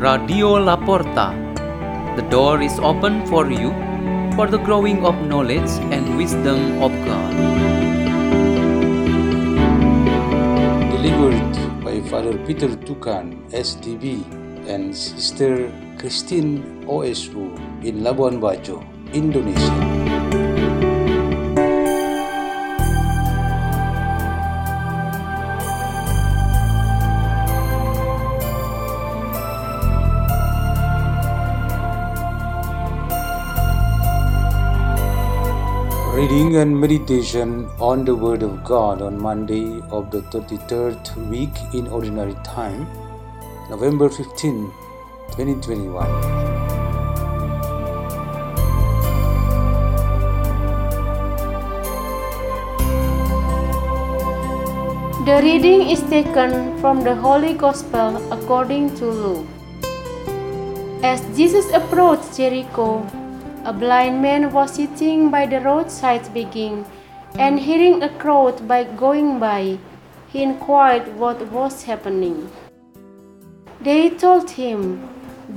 Radio La Porta. The door is open for you for the growing of knowledge and wisdom of God. Delivered by Father Peter Tukan, SDB, and Sister Christine OSU in Labuan Bajo, Indonesia. Reading and meditation on the Word of God on Monday of the 33rd week in Ordinary Time, November 15, 2021. The reading is taken from the Holy Gospel according to Luke. As Jesus approached Jericho, a blind man was sitting by the roadside begging, and hearing a crowd by going by, he inquired what was happening. They told him,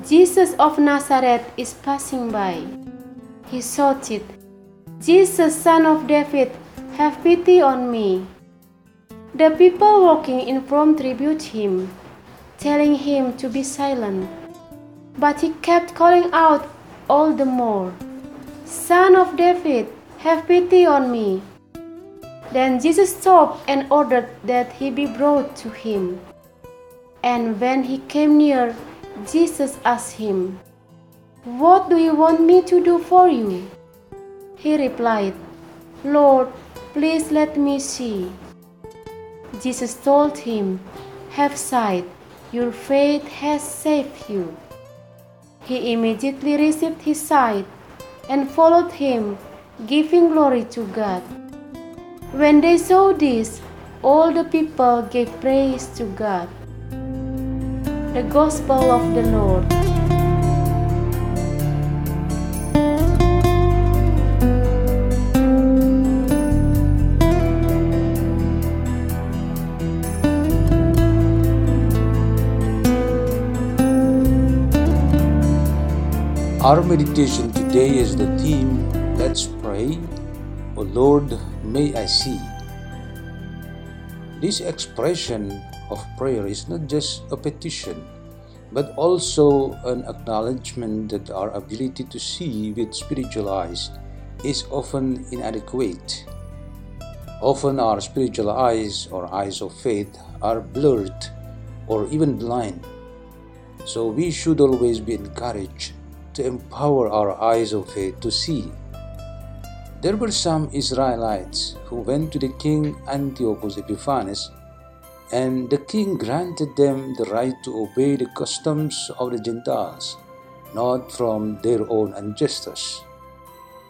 Jesus of Nazareth is passing by. He shouted, Jesus, son of David, have pity on me. The people walking in front rebuked him, telling him to be silent. But he kept calling out all the more, Son of David, have pity on me. Then Jesus stopped and ordered that he be brought to him. And when he came near, Jesus asked him, What do you want me to do for you? He replied, Lord, please let me see. Jesus told him, Have sight, your faith has saved you. He immediately received his sight and followed him, giving glory to God. When they saw this, all the people gave praise to God. The Gospel of the Lord. Our meditation today is the theme Let's Pray, O Lord, may I see. This expression of prayer is not just a petition, but also an acknowledgement that our ability to see with spiritual eyes is often inadequate. Often, our spiritual eyes or eyes of faith are blurred or even blind. So, we should always be encouraged to empower our eyes of faith to see. There were some Israelites who went to the king Antiochus Epiphanes, and the king granted them the right to obey the customs of the Gentiles, not from their own ancestors.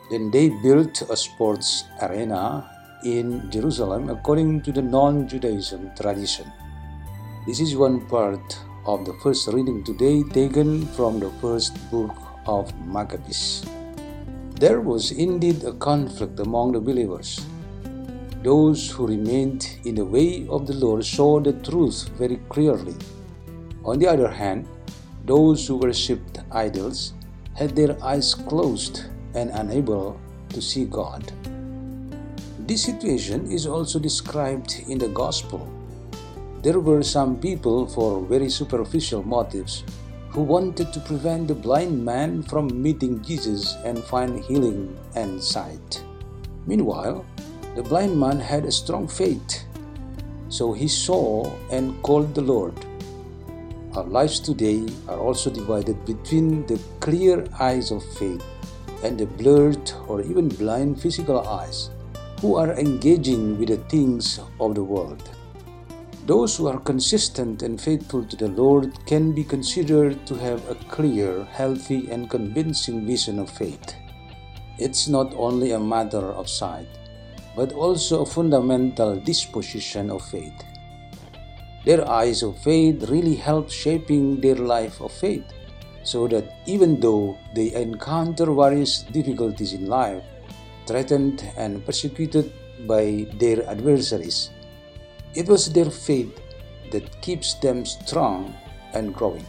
Then they built a sports arena in Jerusalem according to the non Judaism tradition. This is one part of the first reading today taken from the first book of Maccabees. There was indeed a conflict among the believers. Those who remained in the way of the Lord saw the truth very clearly. On the other hand, those who worshipped idols had their eyes closed and unable to see God. This situation is also described in the Gospel. There were some people, for very superficial motives, who wanted to prevent the blind man from meeting Jesus and find healing and sight. Meanwhile, the blind man had a strong faith, so he saw and called the Lord. Our lives today are also divided between the clear eyes of faith and the blurred or even blind physical eyes who are engaging with the things of the world. Those who are consistent and faithful to the Lord can be considered to have a clear, healthy, and convincing vision of faith. It's not only a matter of sight, but also a fundamental disposition of faith. Their eyes of faith really help shaping their life of faith, so that even though they encounter various difficulties in life, threatened and persecuted by their adversaries, it was their faith that keeps them strong and growing.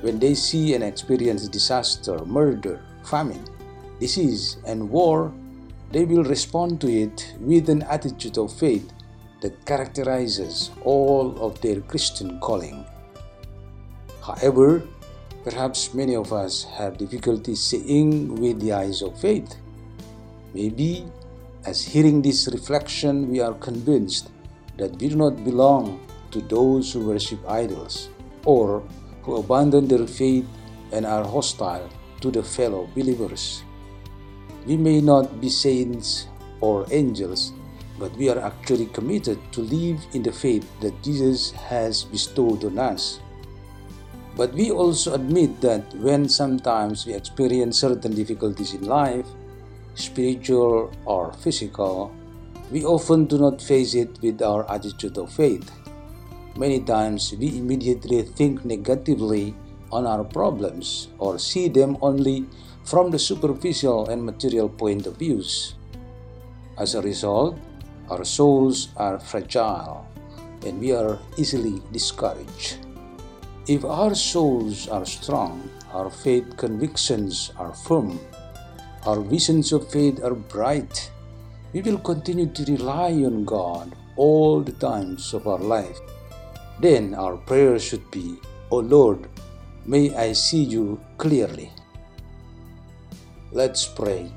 When they see and experience disaster, murder, famine, disease, and war, they will respond to it with an attitude of faith that characterizes all of their Christian calling. However, perhaps many of us have difficulty seeing with the eyes of faith. Maybe, as hearing this reflection, we are convinced that we do not belong to those who worship idols or who abandon their faith and are hostile to the fellow believers. We may not be saints or angels, but we are actually committed to live in the faith that Jesus has bestowed on us. But we also admit that when sometimes we experience certain difficulties in life, spiritual or physical, we often do not face it with our attitude of faith. Many times we immediately think negatively on our problems or see them only from the superficial and material point of views. As a result, our souls are fragile and we are easily discouraged. If our souls are strong, our faith convictions are firm, our visions of faith are bright, we will continue to rely on God all the times of our life. Then our prayer should be, O Lord, may I see you clearly. Let's pray.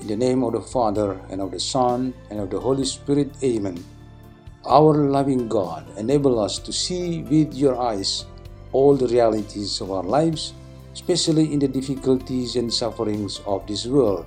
In the name of the Father, and of the Son, and of the Holy Spirit, Amen. Our loving God, enable us to see with your eyes all the realities of our lives, especially in the difficulties and sufferings of this world.